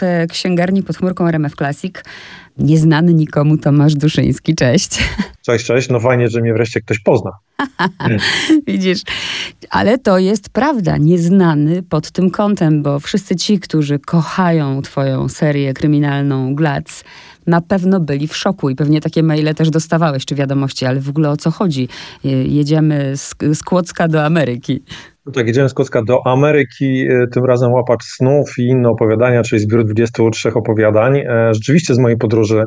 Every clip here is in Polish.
w księgarni pod chmurką RMF Classic nieznany nikomu Tomasz Duszyński. Cześć. Cześć, cześć. No fajnie, że mnie wreszcie ktoś pozna. Widzisz, ale to jest prawda, nieznany pod tym kątem, bo wszyscy ci, którzy kochają twoją serię kryminalną Glac, na pewno byli w szoku i pewnie takie maile też dostawałeś, czy wiadomości, ale w ogóle o co chodzi? Jedziemy z, z Kłodzka do Ameryki. No tak, jedziemy z Kłodzka do Ameryki, y, tym razem łapacz snów i inne opowiadania, czyli zbiór 23 opowiadań. E, rzeczywiście z mojej podróży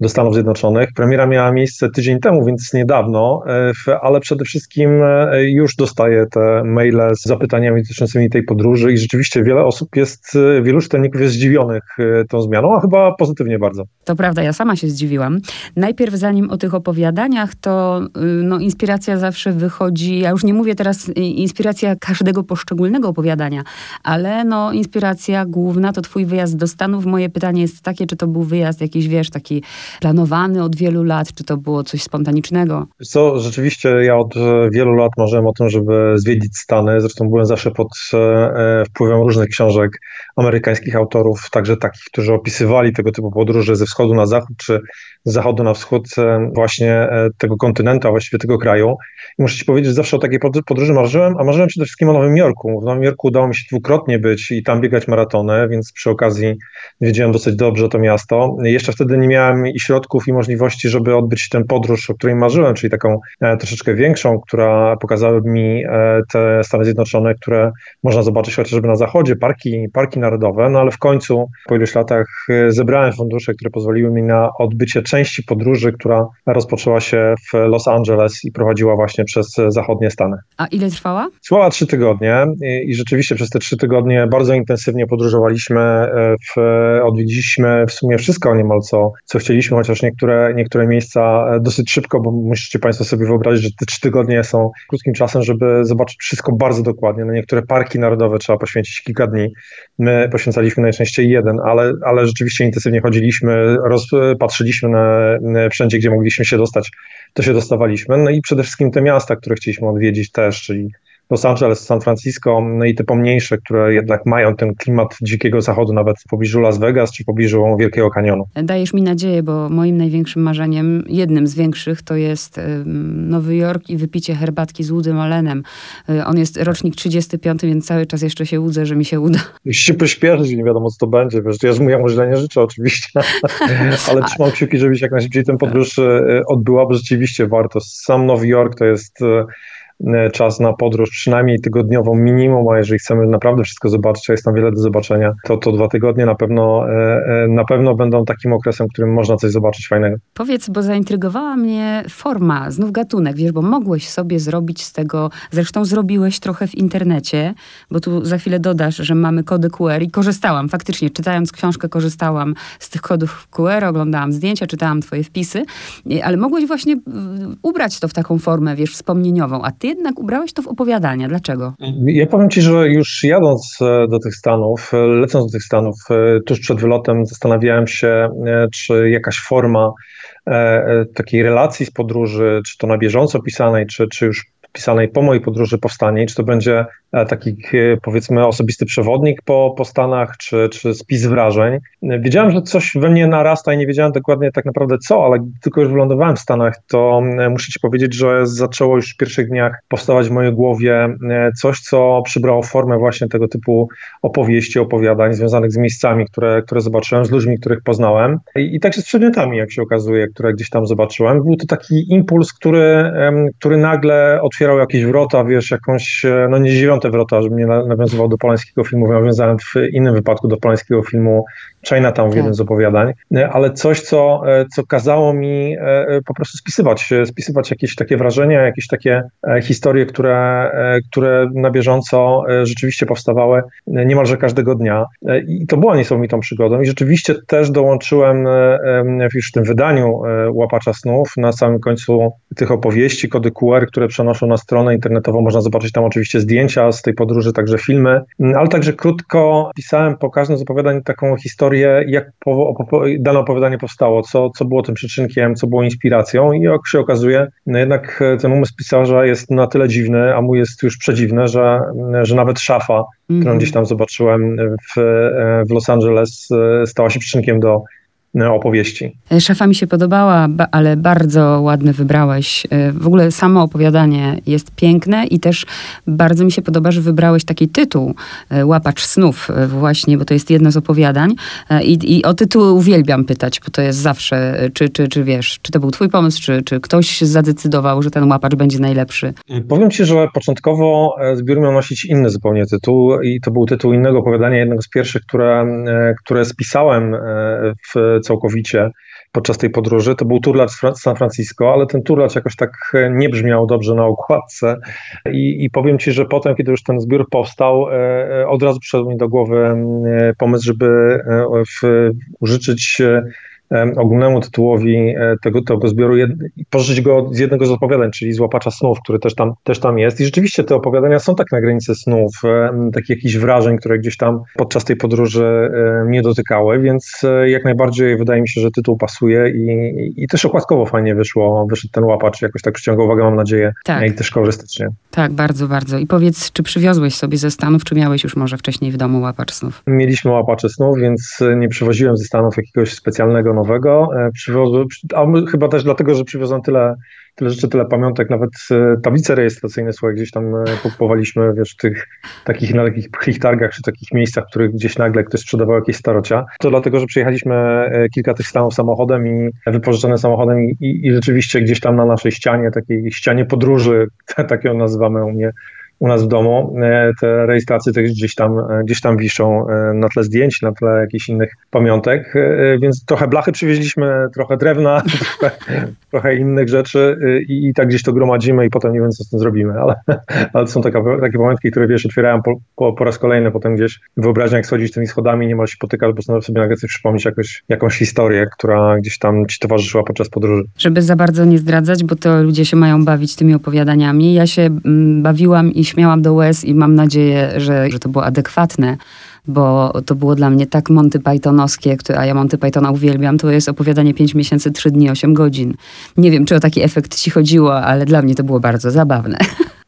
do Stanów Zjednoczonych. Premiera miała miejsce tydzień temu, więc niedawno, e, ale przede wszystkim e, już dostaję te maile z zapytaniami dotyczącymi tej podróży i rzeczywiście wiele osób jest, e, wielu czytelników jest zdziwionych tą zmianą, a chyba pozytywnie bardzo. To prawda, ja sama się zdziwiłam. Najpierw zanim o tych opowiadaniach, to y, no, inspiracja zawsze wychodzi, ja już nie mówię teraz inspiracja każdego poszczególnego opowiadania, ale no, inspiracja główna to twój wyjazd do Stanów. Moje pytanie jest takie, czy to był wyjazd jakiś, wiesz, taki planowany od wielu lat? Czy to było coś spontanicznego? Co, rzeczywiście ja od wielu lat marzyłem o tym, żeby zwiedzić Stany. Zresztą byłem zawsze pod e, wpływem różnych książek amerykańskich autorów, także takich, którzy opisywali tego typu podróże ze wschodu na zachód, czy z zachodu na wschód e, właśnie e, tego kontynentu, a właściwie tego kraju. I muszę ci powiedzieć, że zawsze o takiej podróży marzyłem, a marzyłem przede wszystkim o Nowym Jorku. W Nowym Jorku udało mi się dwukrotnie być i tam biegać maratony, więc przy okazji wiedziałem dosyć dobrze to miasto. Jeszcze wtedy nie miałem i środków i możliwości, żeby odbyć tę podróż, o której marzyłem, czyli taką e, troszeczkę większą, która pokazałaby mi te Stany Zjednoczone, które można zobaczyć chociażby na zachodzie, parki, parki narodowe, no ale w końcu po iluś latach zebrałem fundusze, które pozwoliły mi na odbycie części podróży, która rozpoczęła się w Los Angeles i prowadziła właśnie przez zachodnie Stany. A ile trwała? Trwała trzy tygodnie i, i rzeczywiście przez te trzy tygodnie bardzo intensywnie podróżowaliśmy, w, odwiedziliśmy w sumie wszystko niemal, co, co chcieliśmy chociaż niektóre, niektóre miejsca e, dosyć szybko, bo musicie Państwo sobie wyobrazić, że te trzy tygodnie są krótkim czasem, żeby zobaczyć wszystko bardzo dokładnie. Na niektóre parki narodowe trzeba poświęcić kilka dni. My poświęcaliśmy najczęściej jeden, ale, ale rzeczywiście intensywnie chodziliśmy, rozpatrzyliśmy na wszędzie, gdzie mogliśmy się dostać, to się dostawaliśmy. No i przede wszystkim te miasta, które chcieliśmy odwiedzić też, czyli Los Angeles, San Francisco, no i te pomniejsze, które jednak mają ten klimat dzikiego zachodu, nawet w pobliżu Las Vegas czy w pobliżu Wielkiego Kanionu. Dajesz mi nadzieję, bo moim największym marzeniem, jednym z większych, to jest Nowy Jork i wypicie herbatki z Woodym Allenem. Y, on jest rocznik 35, więc cały czas jeszcze się łudzę, że mi się uda. Musisz się pośpieszyć, nie wiadomo co to będzie. Wiesz, ja mu, ja mu źle nie życzę oczywiście, ale trzymam kciuki, żebyś jak najszybciej tę podróż y, odbyła, bo rzeczywiście warto. Sam Nowy Jork to jest E, czas na podróż, przynajmniej tygodniową minimum, a jeżeli chcemy naprawdę wszystko zobaczyć, a jest tam wiele do zobaczenia, to to dwa tygodnie na pewno, e, e, na pewno będą takim okresem, w którym można coś zobaczyć fajnego. Powiedz, bo zaintrygowała mnie forma, znów gatunek, wiesz, bo mogłeś sobie zrobić z tego, zresztą zrobiłeś trochę w internecie, bo tu za chwilę dodasz, że mamy kody QR i korzystałam, faktycznie, czytając książkę korzystałam z tych kodów QR, oglądałam zdjęcia, czytałam twoje wpisy, ale mogłeś właśnie ubrać to w taką formę, wiesz, wspomnieniową, a ty jednak ubrałeś to w opowiadania. Dlaczego? Ja powiem ci, że już jadąc e, do tych Stanów, e, lecąc do tych Stanów, e, tuż przed wylotem zastanawiałem się, czy jakaś forma takiej relacji z podróży, czy to na bieżąco pisanej, czy, czy już pisanej po mojej podróży powstanie, czy to będzie E, taki e, powiedzmy osobisty przewodnik po, po Stanach, czy, czy spis wrażeń. Wiedziałem, że coś we mnie narasta i nie wiedziałem dokładnie tak naprawdę co, ale tylko już wylądowałem w Stanach, to e, muszę ci powiedzieć, że zaczęło już w pierwszych dniach powstawać w mojej głowie coś, co przybrało formę właśnie tego typu opowieści, opowiadań związanych z miejscami, które, które zobaczyłem, z ludźmi, których poznałem i, i także z przedmiotami, jak się okazuje, które gdzieś tam zobaczyłem. Był to taki impuls, który, który nagle otwierał jakieś wrota, wiesz, jakąś, no nie dziewiąte te wrota, żebym nie nawiązywał do polańskiego filmu, nawiązałem w innym wypadku do polańskiego filmu Chinatown w tak. jednym z opowiadań, ale coś, co, co kazało mi e, po prostu spisywać, spisywać jakieś takie wrażenia, jakieś takie e, historie, które, e, które na bieżąco rzeczywiście powstawały niemalże każdego dnia. I to była niesamowitą przygodą i rzeczywiście też dołączyłem już w tym wydaniu Łapacza Snów na samym końcu tych opowieści, kody QR, które przenoszą na stronę internetową, można zobaczyć tam oczywiście zdjęcia z tej podróży, także filmy, mm, ale także krótko pisałem po każdym z opowiadań taką historię, jak dane opowiadanie powstało, co, co było tym przyczynkiem, co było inspiracją i jak się okazuje, no jednak ten umysł pisarza jest na tyle dziwny, a mój jest już przedziwny, że, że nawet szafa, mm -hmm. którą mhm. gdzieś tam zobaczyłem w, w Los Angeles, e, stała się przyczynkiem do E, opowieści. E, szafa mi się podobała, ale bardzo ładne wybrałeś. E, w ogóle samo opowiadanie jest piękne i też bardzo mi się podoba, że wybrałeś taki tytuł, Łapacz snów właśnie, bo to jest jedno z opowiadań i, i o tytuł uwielbiam pytać, bo to jest zawsze, czy, czy, czy wiesz, czy to był twój pomysł, czy, czy ktoś zadecydował, że ten łapacz będzie najlepszy? Powiem ci, że początkowo zbiór miał nosić inny zupełnie tytuł i to był tytuł innego opowiadania, jednego z pierwszych, które, które spisałem w całkowicie podczas tej podróży. To był turlacz San Francisco, ale ten turlacz jakoś tak e, nie brzmiał dobrze na okładce. I, I, powiem Ci, że potem, kiedy już ten zbiór powstał, e, e, od razu przyszedł mi do głowy pomysł, żeby w, użyczyć ogólnemu tytułowi e, tego, tego zbioru i pożyczyć go z jednego z opowiadań, czyli z Łapacza Snów, który też tam, też tam jest. I rzeczywiście te opowiadania są tak na granicy snów, takich jakichś wrażeń, które gdzieś tam podczas tej podróży mnie dotykały, więc e, jak najbardziej wydaje mi się, że tytuł pasuje i, i też okładkowo fajnie wyszło, wyszedł ten Łapacz, jakoś tak przyciąga uwagę, mam nadzieję, tak. i też kolorystycznie. Tak, bardzo, bardzo. I powiedz, czy przywiozłeś sobie ze Stanów, czy miałeś już może wcześniej w domu Łapacz Snów? Mieliśmy Łapacze Snów, więc nie przywoziłem ze Stanów jakiegoś specjalnego nowego. E, a chyba też dlatego, że przywiozłem tyle, tyle rzeczy, tyle pamiątek, nawet e, tablice rejestracyjne swoje gdzieś tam e, kupowaliśmy, wiesz, w tych takich na pchlich targach, czy takich miejscach, w których gdzieś nagle ktoś sprzedawał jakieś starocia. To dlatego, że przyjechaliśmy kilka tych stanów samochodem i wypożyczone samochodem i, i, i rzeczywiście gdzieś tam na naszej ścianie, takiej ścianie podróży, tak ją nazywamy u mnie, u nas w domu. E, te rejestracje też gdzieś tam, e, gdzieś tam wiszą e, na tle zdjęć, na tle jakichś innych pamiątek, więc trochę blachy przywieźliśmy, trochę drewna, trochę, trochę innych rzeczy i, i, tak gdzieś to gromadzimy i potem nie wiem, co z tym zrobimy, ale, ale są taka, takie pamiątki, które wiesz, otwierają po, po, po, raz kolejny potem gdzieś wyobraźnia, jak schodzić tymi schodami, nie ma się potykać, bo sobie nagle przypomnieć jakoś, jakąś historię, która gdzieś tam ci towarzyszyła podczas podróży. Żeby za bardzo nie zdradzać, bo to ludzie się mają bawić tymi opowiadaniami. Ja się mm, bawiłam śmiałam do łez i mam nadzieję, że, że to było adekwatne bo to było dla mnie tak Monty Pythonowskie, a ja Monty Pythona uwielbiam, to jest opowiadanie 5 miesięcy, 3 dni, 8 godzin. Nie wiem, czy o taki efekt ci chodziło, ale dla mnie to było bardzo zabawne.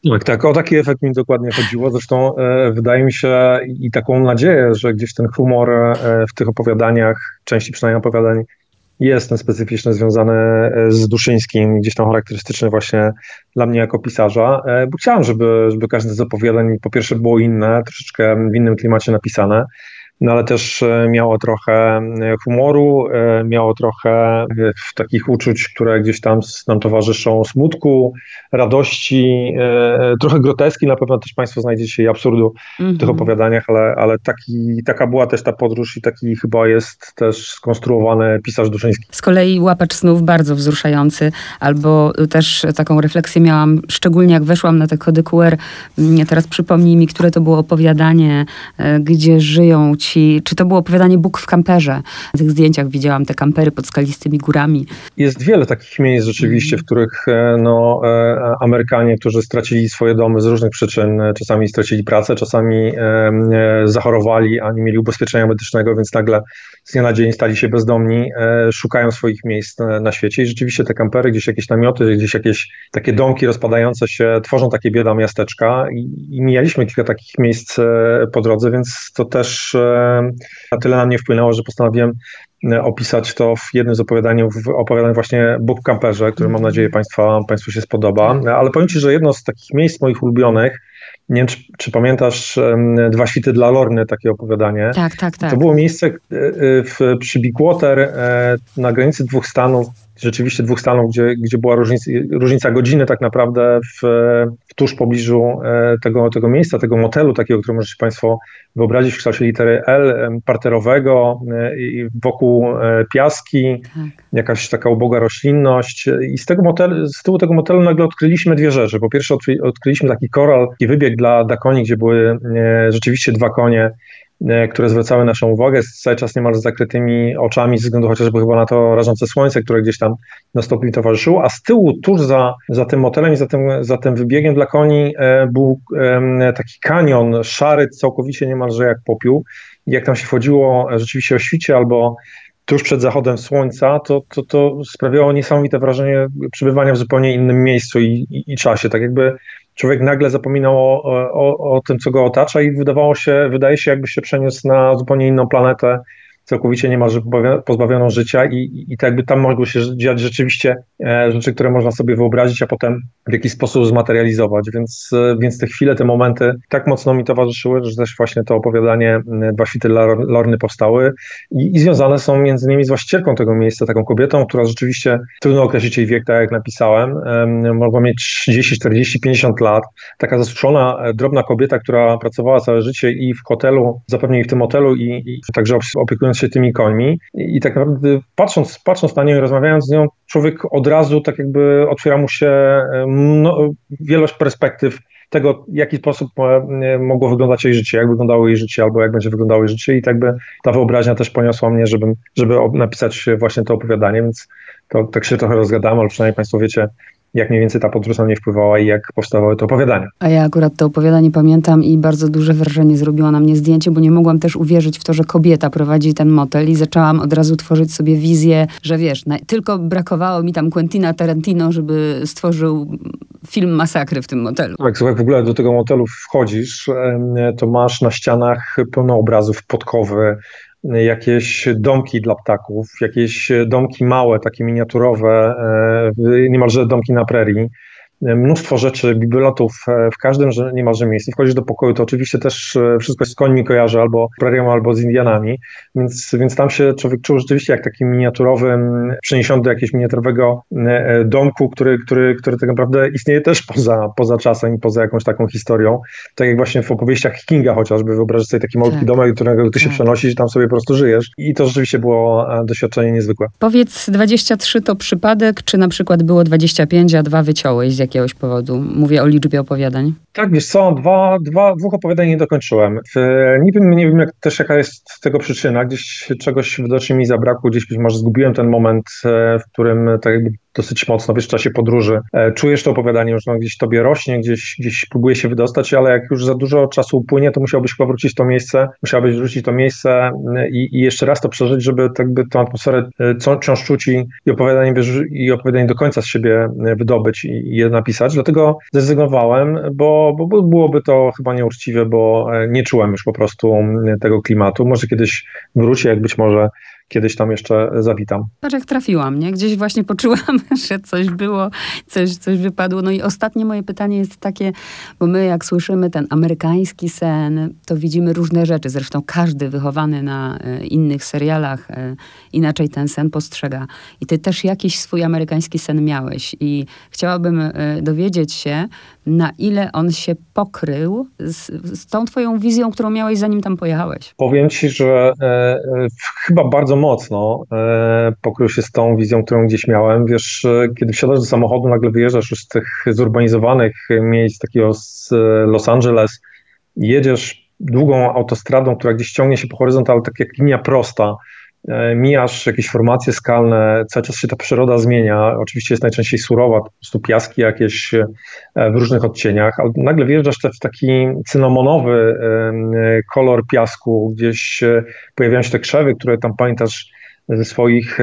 Tak, tak, o taki efekt mi dokładnie chodziło. Zresztą e, wydaje mi się i taką nadzieję, że gdzieś ten humor e, w tych opowiadaniach, części przynajmniej opowiadań, jest ten specyficzny związany e, z Duszyńskim, gdzieś tam charakterystyczny właśnie dla mnie jako pisarza, e, bo chciałem, żeby, żeby każde z opowiadań po pierwsze było inne, troszeczkę w innym klimacie napisane, no ale też e, miało trochę e, humoru, e, miało trochę takich uczuć, które gdzieś tam nam towarzyszą, smutku, radości, trochę groteski na pewno też Państwo znajdziecie i absurdu w tych mhm. opowiadaniach, ale, ale taki, taka była też ta podróż i taki chyba jest też skonstruowany pisarz Duszyński. Z kolei Łapacz Snów bardzo wzruszający, albo też taką refleksję miałam, szczególnie jak weszłam na te kody QR, mm, teraz przypomnij mi, które to było opowiadanie, gdzie żyją ci ci, czy to było opowiadanie Bóg w kamperze. Na tych zdjęciach widziałam te kampery pod skalistymi górami. Jest wiele takich miejsc rzeczywiście, w których e, no, e, Amerykanie, którzy stracili swoje domy z różnych przyczyn, e, czasami stracili pracę, czasami zachorowali, a nie mieli ubezpieczenia medycznego, więc nagle z dnia na dzień stali się bezdomni, szukają swoich miejsc na świecie i rzeczywiście te kampery, gdzieś jakieś namioty, gdzieś jakieś takie domki rozpadające się, tworzą takie bieda miasteczka i, i mijaliśmy kilka takich miejsc po drodze, więc to też na tyle na mnie wpłynęło, że postanowiłem e, opisać to w jednym z opowiadań, w opowiadań właśnie Bóg Camperze, który mam nadzieję Państwa, Państwu się spodoba. Ale powiem Ci, że jedno z takich miejsc moich ulubionych, nie wiem, czy, czy, pamiętasz Dwa świty dla Lorny, takie opowiadanie. Tak, tak, tak. To było miejsce e, e, w, przy Bigwater na granicy dwóch stanów, rzeczywiście dwóch stanów, gdzie, gdzie była różnica, różnica godziny tak naprawdę w, w tuż pobliżu tego, tego miejsca, tego motelu takiego, który możecie Państwo wyobrazić w kształcie litery L, parterowego, i wokół e, piaski, tak. jakaś taka uboga roślinność i z tego motelu, z tyłu tego motelu nagle odkryliśmy dwie rzeczy. Po pierwsze odkryliśmy taki koral, taki wybieg dla, dla koni, gdzie były e, rzeczywiście dwa konie które zwracały naszą uwagę cały czas niemal z zakrytymi oczami, ze względu chociażby chyba na to rażące słońce, które gdzieś tam na stopniu towarzyszyło, a z tyłu, tuż za, za tym motelem i za tym, za tym wybiegiem dla koni był taki kanion szary, całkowicie niemalże jak popiół. Jak tam się wchodziło rzeczywiście o świcie albo tuż przed zachodem słońca, to, to, to sprawiało niesamowite wrażenie przebywania w zupełnie innym miejscu i, i, i czasie. Tak jakby człowiek nagle zapominał o, o, o tym, co go otacza i wydawało się, wydaje się, jakby się przeniósł na zupełnie inną planetę, całkowicie niemalże pozbawioną życia i, i, tak jakby tam mogły się dziać rzeczywiście e, rzeczy, które można sobie wyobrazić, a potem w jakiś sposób zmaterializować, więc, e, więc te chwile, te momenty tak mocno mi towarzyszyły, że też właśnie to opowiadanie Dwa świty Lorny powstały i, i związane są między innymi z właścicielką tego miejsca, taką kobietą, która rzeczywiście, trudno określić jej wiek, tak jak napisałem, mogła mieć 30, 40, 50 lat, taka zasuszona, e, drobna kobieta, która pracowała całe życie i w hotelu, zapewne i w tym hotelu i, i także opiekując się tymi końmi. I tak naprawdę patrząc, patrząc na nią i rozmawiając z nią, człowiek od razu tak jakby otwiera mu się no, wielość perspektyw tego, w jaki sposób e, mogło wyglądać jej życie, jak wyglądało jej życie, albo jak będzie wyglądało jej życie. I tak by ta wyobraźnia też poniosła mnie, żeby, żeby napisać właśnie to opowiadanie, więc to tak się trochę rozgadałem, ale przynajmniej Państwo wiecie, jak mniej więcej ta podróż na mnie wpływała i jak powstawały te opowiadania. A ja akurat to opowiadanie pamiętam i bardzo duże wrażenie zrobiło na mnie zdjęcie, bo nie mogłam też uwierzyć w to, że kobieta prowadzi ten motel i zaczęłam od razu tworzyć sobie wizję, że wiesz, tylko brakowało mi tam Quentina Tarantino, żeby stworzył film masakry w tym motelu. Tak, słuchaj, w ogóle do tego motelu wchodzisz, to masz na ścianach pełno obrazów, podkowy, jakieś domki dla ptaków, jakieś domki małe, takie miniaturowe, e, niemalże domki na prerii mnóstwo rzeczy, bibliotów e, w każdym że niemalże miejscu. Wchodzisz do pokoju, to oczywiście też e, wszystko z końmi kojarzy, albo prerią, albo z Indianami, więc, więc tam się człowiek czuł rzeczywiście jak takim miniaturowym, przeniesiony do jakiegoś miniaturowego e, domku, który, który, który tak naprawdę istnieje też poza, poza czasem i poza jakąś taką historią. Tak jak właśnie w opowieściach Kinga chociażby, wyobrażasz sobie taki malutki tak. domek, do którego ty tak. się przenosisz i tam sobie po prostu żyjesz. I to rzeczywiście było doświadczenie niezwykłe. Powiedz, 23 to przypadek, czy na przykład było 25, a dwa wyciąłeś z jakiegoś powodu. Mówię o liczbie opowiadań. Tak, wiesz co, dwa, dwa, dwóch opowiadań nie dokończyłem. Nie wiem, nie wiem jak, też jaka jest tego przyczyna. Gdzieś czegoś widocznie mi zabrakło, gdzieś być może zgubiłem ten moment, e, w którym tak jakby dosyć mocno, wiesz, w czasie podróży. E, czujesz to opowiadanie, już no, gdzieś tobie rośnie, gdzieś, gdzieś próbuje się wydostać, ale jak już za dużo czasu upłynie, to musiałbyś powrócić to miejsce, musiałbyś wrócić to miejsce e, i, i jeszcze raz to przeżyć, żeby tak by tą atmosferę wciąż czuć i, opowiadanie, i opowiadanie do końca z siebie wydobyć i, i je napisać. Dlatego zrezygnowałem, bo, bo, bo byłoby to chyba nieuczciwe, bo nie czułem już po prostu tego klimatu. Może kiedyś wrócię, jak być może kiedyś tam jeszcze zawitam. Patrz jak trafiłam, nie? Gdzieś właśnie poczułam, że coś było, coś, coś wypadło. No i ostatnie moje pytanie jest takie, bo my jak słyszymy ten amerykański sen, to widzimy różne rzeczy. Zresztą każdy wychowany na e, innych serialach e, inaczej ten sen postrzega. I ty też jakiś swój amerykański sen miałeś. I chciałabym e, dowiedzieć się, na ile on się pokrył z, z tą twoją wizją, którą miałeś zanim tam pojechałeś. Powiem ci, że e, chyba bardzo mocno e, pokrył się z tą wizją, którą gdzieś miałem. Wiesz, e, kiedy wsiadasz do samochodu, nagle wyjeżdżasz już z tych zurbanizowanych miejsc, takiego z e, Los Angeles, jedziesz długą autostradą, która gdzieś ciągnie się po horyzont, ale tak jak linia prosta, E, mijasz jakieś formacje skalne, cały czas się ta przyroda zmienia. Oczywiście jest najczęściej surowa, po prostu piaski jakieś e, w różnych odcieniach, ale nagle wjeżdżasz w taki cynamonowy e, kolor piasku, gdzieś pojawiają się te krzewy, które tam pamiętasz ze swoich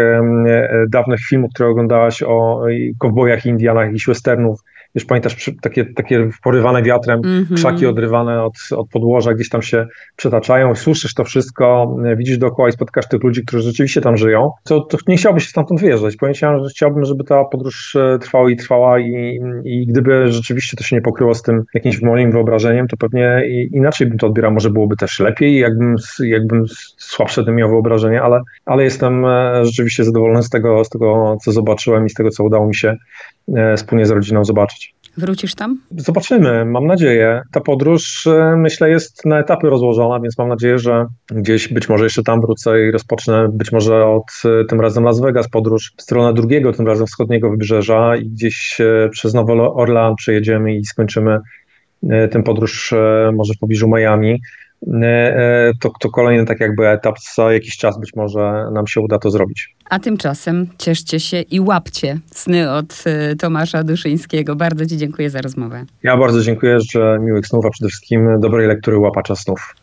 dawnych filmów, które oglądałaś o kowbojach, Indianach, jakichś westernów, Wiesz, pamiętasz takie, takie porywane wiatrem, mm -hmm. krzaki odrywane od, od podłoża, gdzieś tam się przetaczają, słyszysz to wszystko, widzisz dookoła i spotkasz tych ludzi, którzy rzeczywiście tam żyją, to, to nie chciałbyś się stamtąd wyjeżdżać. Powiedziałem, że chciałbym, żeby ta podróż e, trwała i trwała i, i gdyby rzeczywiście to się nie pokryło z tym jakimś moim wyobrażeniem, to pewnie inaczej bym to odbierał. Może byłoby też lepiej, jakbym, jakbym słabsze tym miał wyobrażenie, ale, ale jestem e, rzeczywiście zadowolony z tego, z tego, co zobaczyłem i z tego, co udało mi się E, wspólnie z rodziną zobaczyć. Wrócisz tam? Zobaczymy, mam nadzieję. Ta podróż, e, myślę, jest na etapy rozłożona, więc mam nadzieję, że gdzieś być może jeszcze tam wrócę i rozpocznę być może od e, tym razem Las Vegas podróż w stronę drugiego, tym razem wschodniego wybrzeża i gdzieś przez Nowy Orlean przejedziemy i skończymy tę podróż może w pobliżu Miami. To, to kolejny tak jakby etap, za jakiś czas być może nam się uda to zrobić. A tymczasem cieszcie się i łapcie sny od Tomasza Duszyńskiego. Bardzo Ci dziękuję za rozmowę. Ja bardzo dziękuję, że miłych snów, a przede wszystkim dobrej lektury łapacza snów.